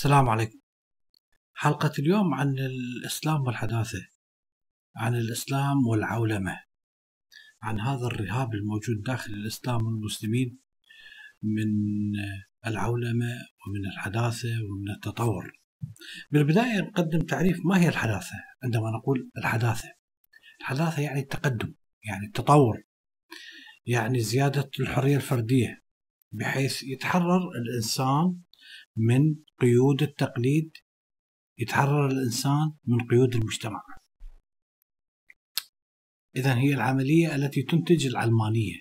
السلام عليكم. حلقة اليوم عن الإسلام والحداثة عن الإسلام والعولمة عن هذا الرهاب الموجود داخل الإسلام والمسلمين من العولمة ومن الحداثة ومن التطور. بالبداية نقدم تعريف ما هي الحداثة عندما نقول الحداثة. الحداثة يعني التقدم يعني التطور يعني زيادة الحرية الفردية بحيث يتحرر الإنسان من قيود التقليد يتحرر الإنسان من قيود المجتمع. إذا هي العملية التي تنتج العلمانية.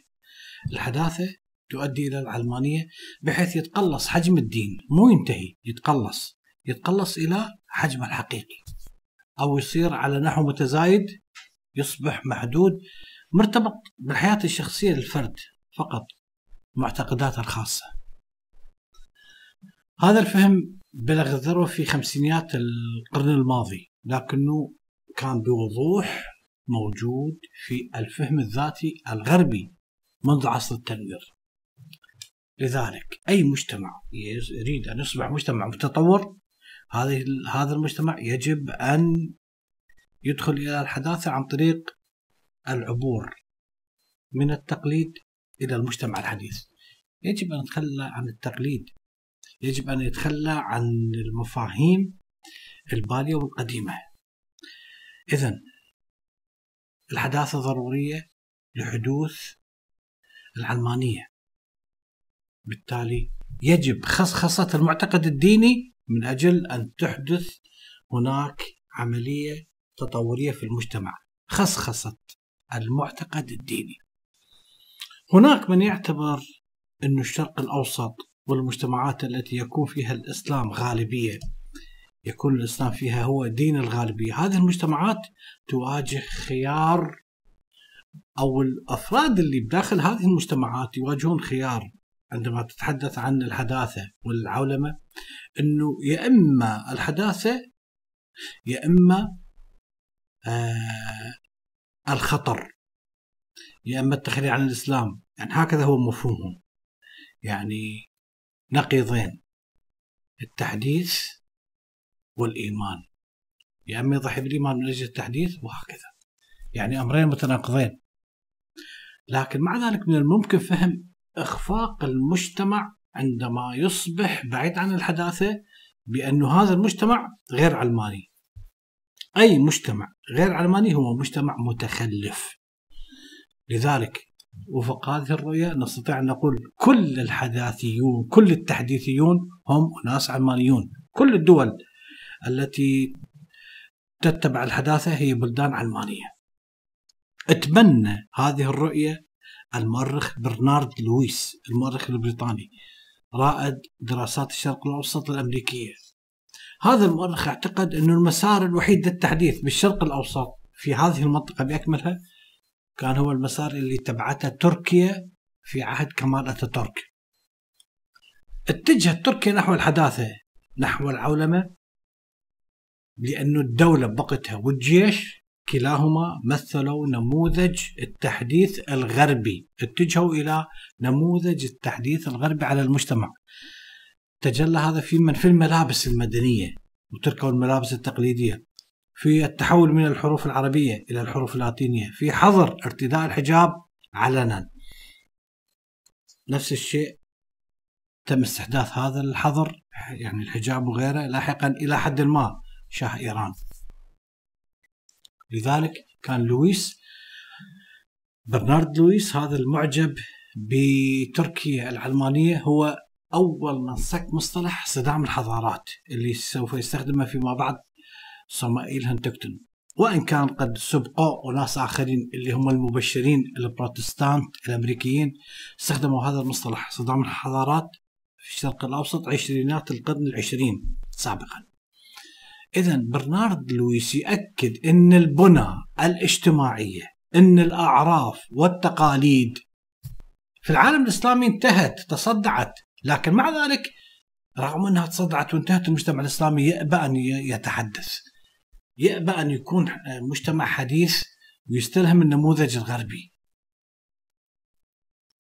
الحداثة تؤدي إلى العلمانية بحيث يتقلص حجم الدين مو ينتهي يتقلص. يتقلص إلى حجمه الحقيقي. أو يصير على نحو متزايد يصبح محدود مرتبط بالحياة الشخصية للفرد فقط معتقداته الخاصة. هذا الفهم بلغ الذروة في خمسينيات القرن الماضي لكنه كان بوضوح موجود في الفهم الذاتي الغربي منذ عصر التنوير. لذلك أي مجتمع يريد أن يصبح مجتمع متطور هذه هذا المجتمع يجب أن يدخل إلى الحداثة عن طريق العبور من التقليد إلى المجتمع الحديث. يجب أن نتخلى عن التقليد يجب أن يتخلى عن المفاهيم البالية والقديمة. إذا الحداثة ضرورية لحدوث العلمانية. بالتالي يجب خصخصة المعتقد الديني من أجل أن تحدث هناك عملية تطورية في المجتمع. خصخصة المعتقد الديني. هناك من يعتبر أن الشرق الأوسط والمجتمعات التي يكون فيها الإسلام غالبية. يكون الإسلام فيها هو دين الغالبية. هذه المجتمعات تواجه خيار أو الأفراد اللي بداخل هذه المجتمعات يواجهون خيار عندما تتحدث عن الحداثة والعولمة أنه يا إما الحداثة يا إما آه الخطر يا إما التخلي عن الإسلام. يعني هكذا هو مفهومهم يعني نقيضين التحديث والإيمان. يا إما يضحي بالإيمان من أجل التحديث وهكذا. يعني أمرين متناقضين. لكن مع ذلك من الممكن فهم إخفاق المجتمع عندما يصبح بعيد عن الحداثة بأن هذا المجتمع غير علماني. أي مجتمع غير علماني هو مجتمع متخلف. لذلك وفق هذه الرؤية نستطيع أن نقول كل الحداثيون كل التحديثيون هم ناس علمانيون كل الدول التي تتبع الحداثة هي بلدان علمانية اتبنى هذه الرؤية المؤرخ برنارد لويس المؤرخ البريطاني رائد دراسات الشرق الأوسط الأمريكية. هذا المؤرخ أعتقد أن المسار الوحيد للتحديث بالشرق الأوسط في هذه المنطقة بأكملها كان هو المسار اللي تبعته تركيا في عهد كمال اتاتورك اتجهت تركيا نحو الحداثة نحو العولمة لأن الدولة بوقتها والجيش كلاهما مثلوا نموذج التحديث الغربي اتجهوا إلى نموذج التحديث الغربي على المجتمع. تجلى هذا في من في الملابس المدنية وتركوا الملابس التقليدية. في التحول من الحروف العربية إلى الحروف اللاتينية. في حظر ارتداء الحجاب علنا. نفس الشيء تم استحداث هذا الحظر يعني الحجاب وغيره لاحقا إلى حد ما شاه إيران. لذلك كان لويس برنارد لويس هذا المعجب بتركيا العلمانية هو أول من صك مصطلح صدام الحضارات اللي سوف يستخدمه فيما بعد صمائيل هنتكتون. وإن كان قد سبقوا أناس آخرين اللي هم المبشرين البروتستانت الأمريكيين استخدموا هذا المصطلح صدام الحضارات في الشرق الأوسط عشرينات القرن العشرين سابقا. إذا برنارد لويس يأكد أن البنى الاجتماعية أن الأعراف والتقاليد في العالم الإسلامي انتهت تصدعت. لكن مع ذلك رغم أنها تصدعت وانتهت المجتمع الإسلامي يأبى أن يتحدث. يأبى أن يكون مجتمع حديث ويستلهم النموذج الغربي.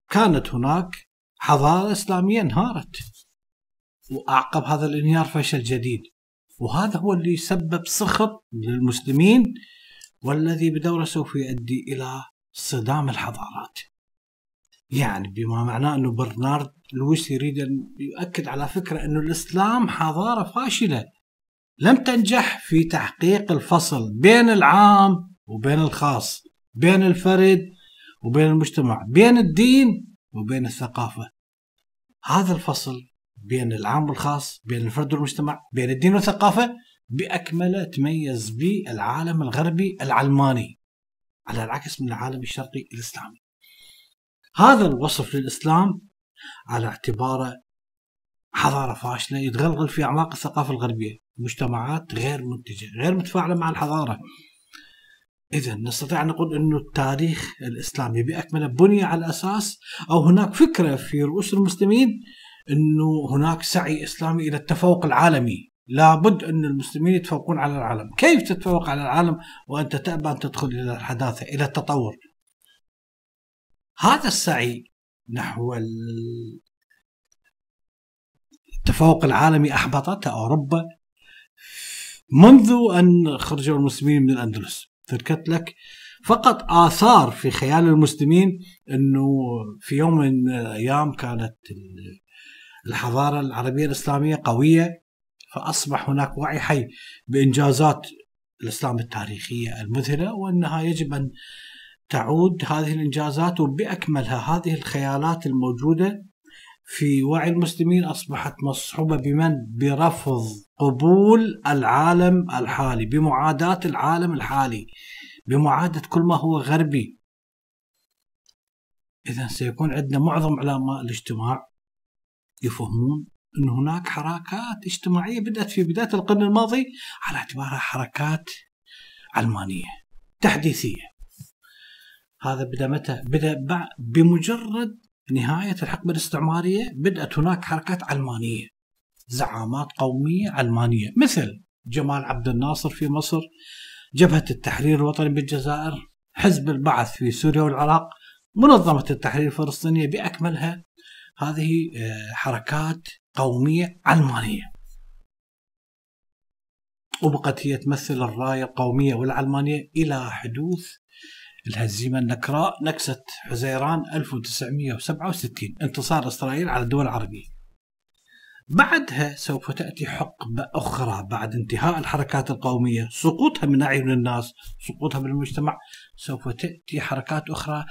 كانت هناك حضارة إسلامية انهارت وأعقب هذا الانهيار فشل جديد. وهذا هو اللي سبب سخط للمسلمين والذي بدوره سوف يؤدي إلى صدام الحضارات. يعني بما معناه أنه برنارد لويس يريد أن يؤكد على فكرة أنه الإسلام حضارة فاشلة. لم تنجح في تحقيق الفصل بين العام وبين الخاص بين الفرد وبين المجتمع بين الدين وبين الثقافة. هذا الفصل بين العام والخاص بين الفرد والمجتمع بين الدين والثقافة بأكمله تميز به العالم الغربي العلماني على العكس من العالم الشرقي الإسلامي. هذا الوصف للإسلام على اعتباره حضارة فاشلة يتغلغل في أعماق الثقافة الغربية. مجتمعات غير منتجة غير متفاعلة مع الحضارة. إذا نستطيع أن نقول أن التاريخ الإسلامي بأكمله بني على أساس أو هناك فكرة في رؤوس المسلمين أنه هناك سعي إسلامي إلى التفوق العالمي. لابد أن المسلمين يتفوقون على العالم. كيف تتفوق على العالم وأنت تأبى أن تدخل إلى الحداثة إلى التطور؟ هذا السعي نحو التفوق العالمي أحبطته أوروبا منذ أن خرجوا المسلمين من الأندلس. تركت لك فقط آثار في خيال المسلمين أنه في يوم من الأيام كانت الحضارة العربية الإسلامية قوية فأصبح هناك وعي حي بإنجازات الإسلام التاريخية المذهلة وأنها يجب أن تعود هذه الإنجازات وبأكملها هذه الخيالات الموجودة في وعي المسلمين أصبحت مصحوبة بمن؟ برفض قبول العالم الحالي بمعاداة العالم الحالي بمعادة كل ما هو غربي إذا سيكون عندنا معظم علماء الاجتماع يفهمون أن هناك حركات اجتماعية بدأت في بداية القرن الماضي على اعتبارها حركات علمانية تحديثية هذا بدأ متى؟ بدأ بمجرد نهاية الحقبة الاستعمارية بدأت هناك حركات علمانية زعامات قومية علمانية. مثل جمال عبد الناصر في مصر جبهة التحرير الوطني بالجزائر حزب البعث في سوريا والعراق منظمة التحرير الفلسطينية بأكملها. هذه آه، حركات قومية علمانية. وبقت هي تمثل الراية القومية والعلمانية إلى حدوث الهزيمة النكراء نكسة حزيران 1967 انتصار إسرائيل على الدول العربية. بعدها سوف تأتي حقبة أخرى بعد انتهاء الحركات القومية سقوطها من أعين الناس سقوطها من المجتمع سوف تأتي حركات أخرى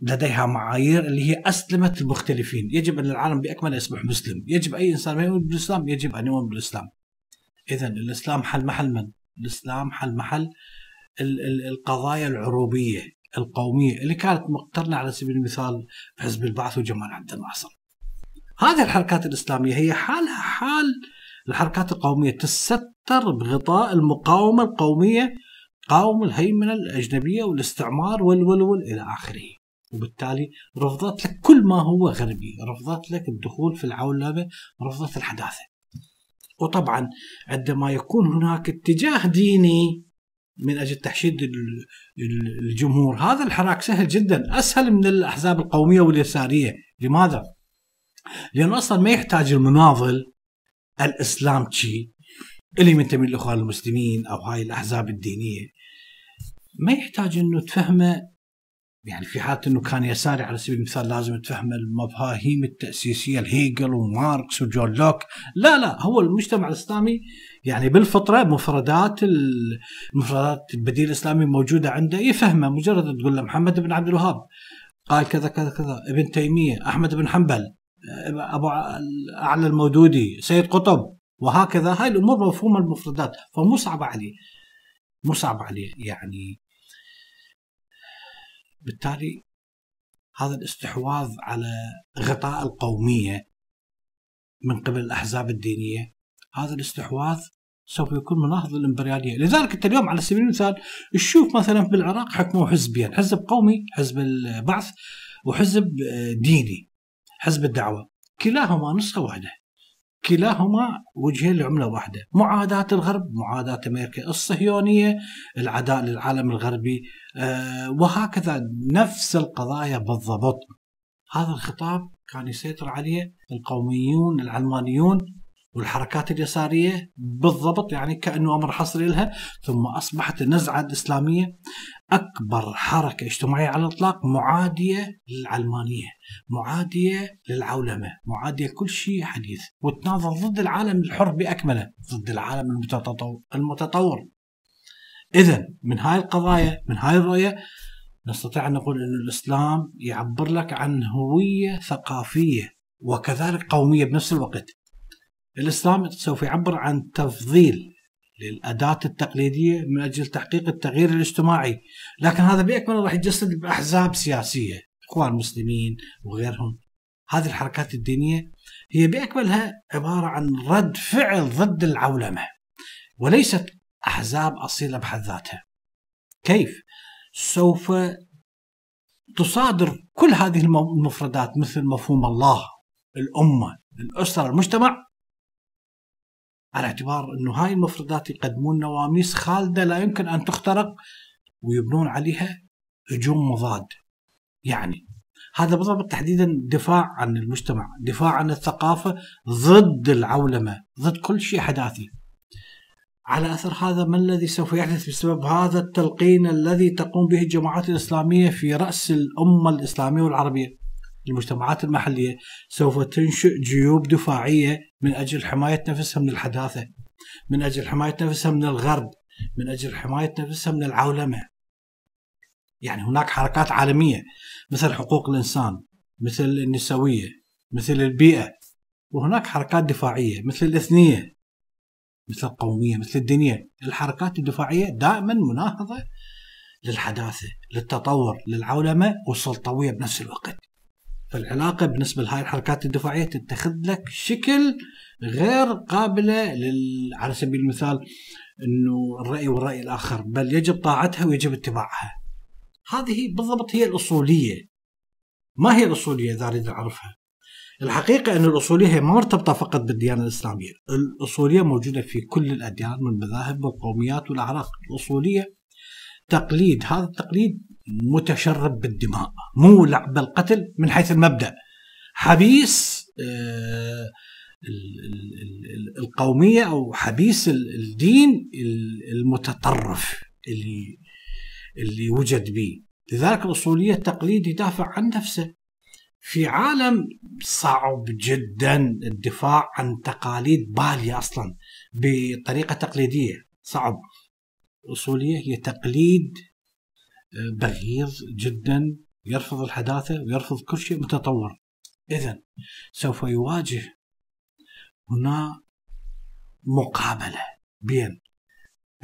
لديها معايير اللي هي أسلمت المختلفين. يجب أن العالم بأكمله يصبح مسلم. يجب أي إنسان يؤمن بالإسلام يجب أن يؤمن بالإسلام. إذا الإسلام حل محل من؟ الإسلام حل محل القضايا العروبية القومية اللي كانت مقترنة على سبيل المثال حزب البعث وجمال عبد الناصر. هذه الحركات الإسلامية هي حالها حال الحركات القومية تستر بغطاء المقاومة القومية قاوم الهيمنة الأجنبية والاستعمار والولول إلى آخره. وبالتالي رفضت لك كل ما هو غربي، رفضت لك الدخول في العولمة، رفضت الحداثة. وطبعا عندما يكون هناك اتجاه ديني من أجل تحشيد الجمهور. هذا الحراك سهل جدا أسهل من الأحزاب القومية واليسارية. لماذا؟ لأنه أصلا ما يحتاج المناضل الاسلامتشي اللي منتمي للاخوان المسلمين أو هاي الأحزاب الدينية. ما يحتاج إنه تفهمه يعني في حالة إنه كان يساري على سبيل المثال لازم تفهم المفاهيم التأسيسية الهيجل وماركس وجون لوك. لا لا هو المجتمع الإسلامي يعني بالفطرة مفردات المفردات البديل الإسلامي موجودة عنده. يفهمه مجرد تقول له محمد بن عبد الوهاب قال كذا كذا كذا. ابن تيمية أحمد بن حنبل أبو اعلى المودودي سيد قطب وهكذا. هاي الأمور مفهومة المفردات. فمو صعبة عليه. مو صعبة عليه. يعني بالتالي هذا الاستحواذ على غطاء القومية من قبل الأحزاب الدينية هذا الاستحواذ سوف يكون مناهض للإمبريالية، لذلك أنت اليوم على سبيل المثال تشوف مثلا بالعراق حكموا حزبين، حزب قومي حزب البعث وحزب ديني حزب الدعوة، كلاهما نسخة واحدة. كلاهما وجهين لعملة واحدة، معاداة الغرب، معاداة أمريكا الصهيونية، العداء للعالم الغربي آه، وهكذا نفس القضايا بالضبط. هذا الخطاب كان يسيطر عليه القوميون العلمانيون والحركات اليسارية بالضبط يعني كأنه أمر حصري لها ثم أصبحت النزعة الإسلامية أكبر حركة اجتماعية على الإطلاق معادية للعلمانية معادية للعولمة معادية كل شيء حديث وتناظر ضد العالم الحر بأكمله ضد العالم المتطور, المتطور. إذا من هاي القضايا من هاي الرؤية نستطيع أن نقول أن الإسلام يعبر لك عن هوية ثقافية وكذلك قومية بنفس الوقت الإسلام سوف يعبر عن تفضيل للأداة التقليدية من أجل تحقيق التغيير الاجتماعي. لكن هذا بأكمله راح يتجسد بأحزاب سياسية إخوان مسلمين وغيرهم. هذه الحركات الدينية هي بأكملها عبارة عن رد فعل ضد العولمة وليست أحزاب أصيلة بحد ذاتها. كيف؟ سوف تصادر كل هذه المفردات مثل مفهوم الله الأمة الأسرة المجتمع على اعتبار أنه هاي المفردات يقدمون نواميس خالدة لا يمكن أن تخترق ويبنون عليها هجوم مضاد يعني هذا بالضبط تحديدا دفاع عن المجتمع دفاع عن الثقافة ضد العولمة ضد كل شيء حداثي على أثر هذا ما الذي سوف يحدث بسبب هذا التلقين الذي تقوم به الجماعات الإسلامية في رأس الأمة الإسلامية والعربية؟ المجتمعات المحلية سوف تنشئ جيوب دفاعية من أجل حماية نفسها من الحداثة، من أجل حماية نفسها من الغرب، من أجل حماية نفسها من العولمة. يعني هناك حركات عالمية مثل حقوق الإنسان، مثل النسوية، مثل البيئة، وهناك حركات دفاعية مثل الإثنية مثل القومية مثل الدنيا الحركات الدفاعية دائما مناهضة للحداثة للتطور للعولمة والسلطوية بنفس الوقت فالعلاقة بالنسبة لهاي الحركات الدفاعية تتخذ لك شكل غير قابلة لل... على سبيل المثال إنه الرأي والرأي الآخر بل يجب طاعتها ويجب اتباعها. هذه بالضبط هي الأصولية. ما هي الأصولية إذا أريد أعرفها؟ الحقيقة أن الأصولية هي ما مرتبطة فقط بالديانة الإسلامية. الأصولية موجودة في كل الأديان والمذاهب والقوميات والأعراق. الأصولية تقليد هذا التقليد متشرب بالدماء مولع بالقتل من حيث المبدأ. حبيس آه، القومية أو حبيس الدين المتطرف اللي اللي وجد به. لذلك الأصولية التقليد يدافع عن نفسه. في عالم صعب جدا الدفاع عن تقاليد بالية أصلا بطريقة تقليدية صعب. الأصولية هي تقليد بغيض جدا يرفض الحداثة ويرفض كل شيء متطور. اذا سوف يواجه هنا مقابلة بين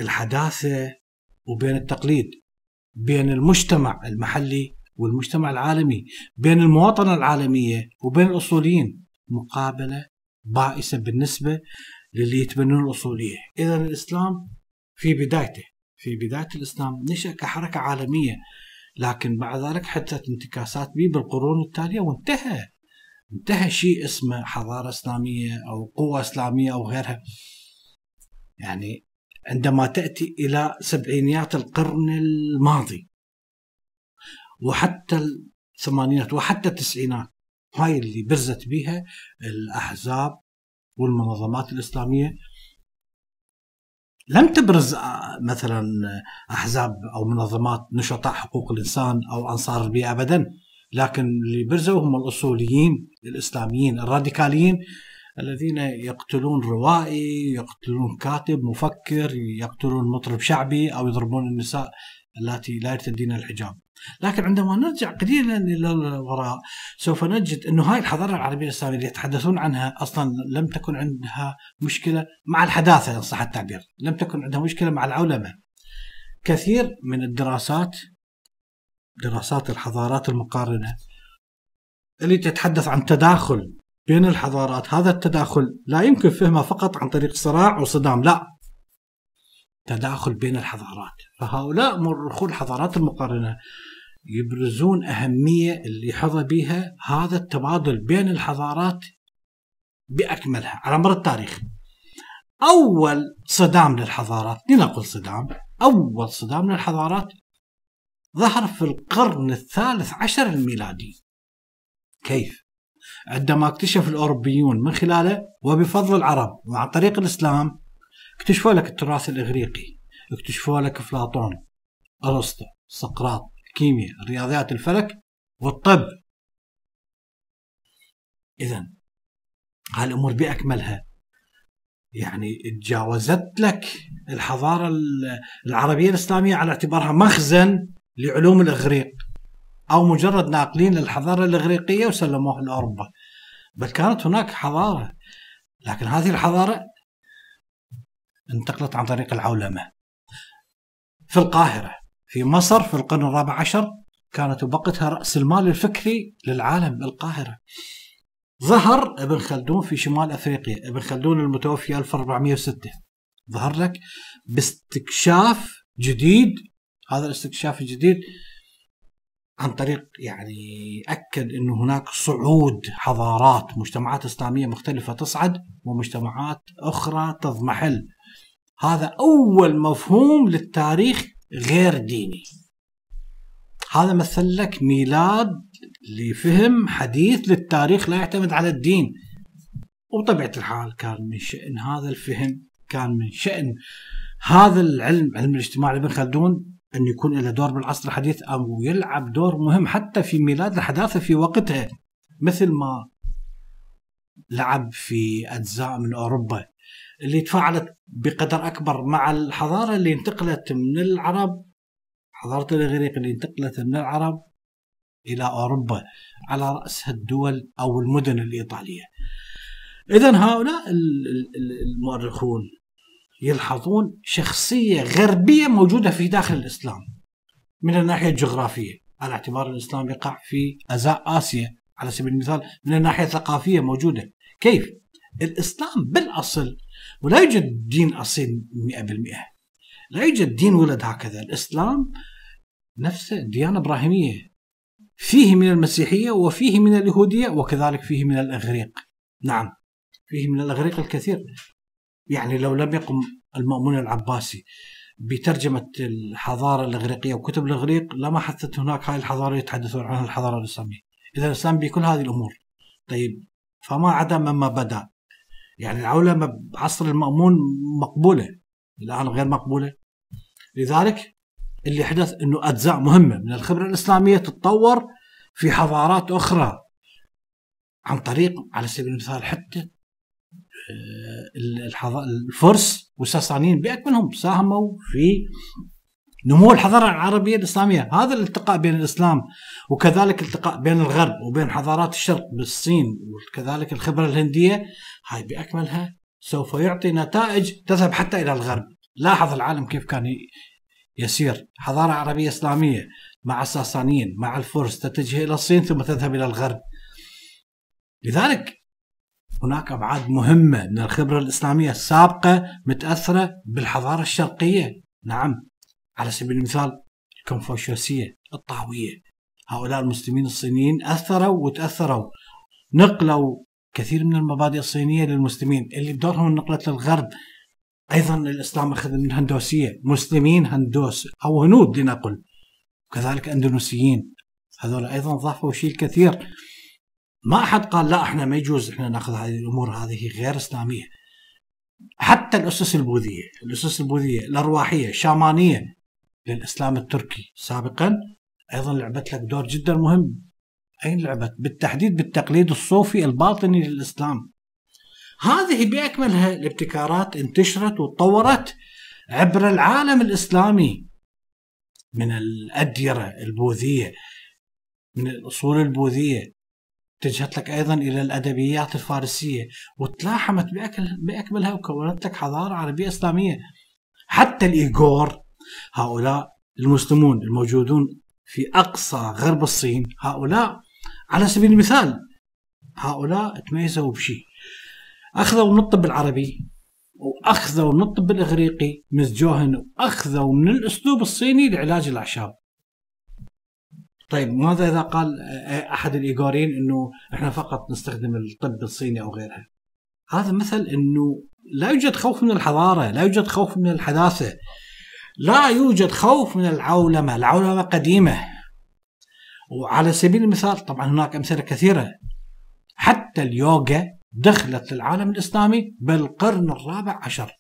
الحداثة وبين التقليد بين المجتمع المحلي والمجتمع العالمي بين المواطنة العالمية وبين الأصوليين. مقابلة بائسة بالنسبة للي يتبنون الأصولية. إذا الإسلام في بدايته. في بداية الإسلام نشأ كحركة عالمية لكن بعد ذلك حدثت انتكاسات به بالقرون التالية وانتهى. انتهى شيء اسمه حضارة إسلامية أو قوة إسلامية أو غيرها. يعني عندما تأتي إلى سبعينيات القرن الماضي وحتى الثمانينات وحتى التسعينات هاي اللي برزت بها الأحزاب والمنظمات الإسلامية لم تبرز آه، مثلا أحزاب أو منظمات نشطاء حقوق الإنسان أو أنصار البيئة أبدا لكن اللي برزوا هم الأصوليين الإسلاميين الراديكاليين الذين يقتلون روائي يقتلون كاتب مفكر يقتلون مطرب شعبي أو يضربون النساء التي لا يرتدين الحجاب. لكن عندما نرجع قليلا إلى الوراء سوف نجد انه هاي الحضارة العربية الاسلاميه اللي يتحدثون عنها أصلا لم تكن عندها مشكلة مع الحداثة إن صح التعبير، لم تكن عندها مشكلة مع العولمه. كثير من الدراسات دراسات الحضارات المقارنة اللي تتحدث عن تداخل بين الحضارات، هذا التداخل لا يمكن فهمه فقط عن طريق صراع وصدام، لا. تداخل بين الحضارات. فهؤلاء مؤرخو الحضارات المقارنة يبرزون أهمية اللي حظى بها هذا التبادل بين الحضارات بأكملها على مر التاريخ. أول صدام للحضارات لنقل صدام أول صدام للحضارات ظهر في القرن الثالث عشر الميلادي. كيف؟ عندما اكتشف الأوروبيون من خلاله وبفضل العرب وعن طريق الإسلام اكتشفوا لك التراث الإغريقي اكتشفوا لك أفلاطون أرسطو سقراط الكيمياء الرياضيات الفلك والطب. إذا هالأمور بأكملها. يعني تجاوزت لك الحضارة العربية الإسلامية على اعتبارها مخزن لعلوم الإغريق أو مجرد ناقلين للحضارة الإغريقية وسلموها لأوروبا. بل كانت هناك حضارة لكن هذه الحضارة انتقلت عن طريق العولمة. في القاهرة في مصر في القرن الرابع عشر كانت وقتها رأس المال الفكري للعالم القاهرة. ظهر ابن خلدون في شمال أفريقيا ابن خلدون المتوفي 1406 ظهر لك باستكشاف جديد هذا الاستكشاف الجديد عن طريق يعني اكد انه هناك صعود حضارات مجتمعات إسلامية مختلفة تصعد ومجتمعات أخرى تضمحل. هذا أول مفهوم للتاريخ غير ديني. هذا مثل لك ميلاد لفهم حديث للتاريخ لا يعتمد على الدين. وبطبيعة الحال كان من شأن هذا الفهم كان من شأن هذا العلم علم الاجتماع لابن خلدون أن يكون له دور بالعصر الحديث أو يلعب دور مهم حتى في ميلاد الحداثة في وقتها مثل ما لعب في أجزاء من أوروبا. اللي تفاعلت بقدر أكبر مع الحضارة اللي انتقلت من العرب حضارة الإغريق اللي انتقلت من العرب إلى أوروبا على رأسها الدول أو المدن الإيطالية إذا هؤلاء المؤرخون يلحظون شخصية غربية موجودة في داخل الإسلام من الناحية الجغرافية على اعتبار الإسلام يقع في أزاء آسيا على سبيل المثال من الناحية الثقافية موجودة كيف؟ الإسلام بالأصل ولا يوجد دين أصيل 100% لا يوجد دين ولد هكذا. الإسلام نفسه ديانة إبراهيمية. فيه من المسيحية وفيه من اليهودية وكذلك فيه من الإغريق. نعم فيه من الإغريق الكثير. يعني لو لم يقم المأمون العباسي بترجمة الحضارة الإغريقية وكتب الإغريق لما حدثت هناك هاي الحضارة يتحدثون عنها الحضارة الإسلامية. إذا الإسلام بكل هذه الأمور. طيب فما عدا مما بدا. يعني العولمة بعصر المأمون مقبولة الآن غير مقبولة. لذلك اللي حدث إنه أجزاء مهمة من الخبرة الإسلامية تتطور في حضارات أخرى عن طريق على سبيل المثال حتى آه، الفرس والساسانيين باكملهم ساهموا في نمو الحضارة العربية الإسلامية، هذا الالتقاء بين الإسلام وكذلك التقاء بين الغرب وبين حضارات الشرق بالصين وكذلك الخبرة الهندية. هاي بأكملها سوف يعطي نتائج تذهب حتى إلى الغرب، لاحظ العالم كيف كان يسير. حضارة عربية إسلامية مع الساسانيين مع الفرس تتجه إلى الصين ثم تذهب إلى الغرب. لذلك هناك أبعاد مهمة من الخبرة الإسلامية السابقة متأثرة بالحضارة الشرقية. نعم. على سبيل المثال الكونفوشيوسية الطاوية. هؤلاء المسلمين الصينيين أثروا وتأثروا نقلوا كثير من المبادئ الصينية للمسلمين. اللي بدورهم نقلت للغرب أيضا الإسلام أخذ من الهندوسيه مسلمين هندوس أو هنود لنقل. كذلك أندونيسيين. هذول أيضا ضافوا شيء كثير. ما أحد قال لا إحنا ما يجوز إحنا نأخذ هذه الأمور هذه غير إسلامية. حتى الأسس البوذية الأسس البوذية الأرواحية الشامانية للإسلام التركي سابقا. أيضا لعبت لك دور جدا مهم. أين لعبت؟ بالتحديد بالتقليد الصوفي الباطني للإسلام. هذه باكملها الابتكارات انتشرت وتطورت عبر العالم الإسلامي. من الأديرة البوذية من الأصول البوذية اتجهت لك أيضا إلى الأدبيات الفارسية وتلاحمت بأكملها وكونت لك حضارة عربية إسلامية. حتى الإيغور هؤلاء المسلمون الموجودون في أقصى غرب الصين هؤلاء على سبيل المثال هؤلاء تميزوا بشيء أخذوا من الطب العربي وأخذوا من الطب الإغريقي مزجوهن وأخذوا من الأسلوب الصيني لعلاج الأعشاب. طيب ماذا إذا قال أحد الايغوريين إنه إحنا فقط نستخدم الطب الصيني أو غيرها؟ هذا مثل إنه لا يوجد خوف من الحضارة، لا يوجد خوف من الحداثة. لا يوجد خوف من العولمة، العولمة قديمة. وعلى سبيل المثال طبعا هناك أمثلة كثيرة حتى اليوغا دخلت للعالم الإسلامي بالقرن الرابع عشر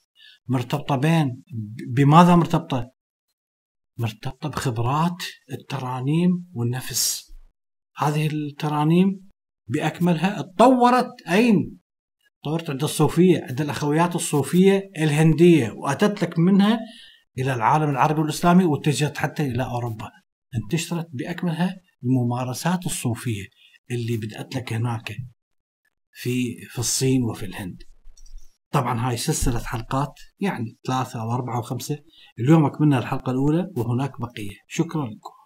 مرتبطة بين بماذا مرتبطة؟ مرتبطة بخبرات الترانيم والنفس هذه الترانيم بأكملها تطورت أين؟ طورت عند الصوفية عند الأخويات الصوفية الهندية وأتت لك منها إلى العالم العربي والإسلامي واتجهت حتى إلى أوروبا. انتشرت بأكملها الممارسات الصوفية اللي بدأت لك هناك في في الصين وفي الهند. طبعا هاي سلسلة حلقات يعني ثلاثة أو أربعة أو خمسة. اليوم أكملنا الحلقة الأولى وهناك بقية. شكرا لكم.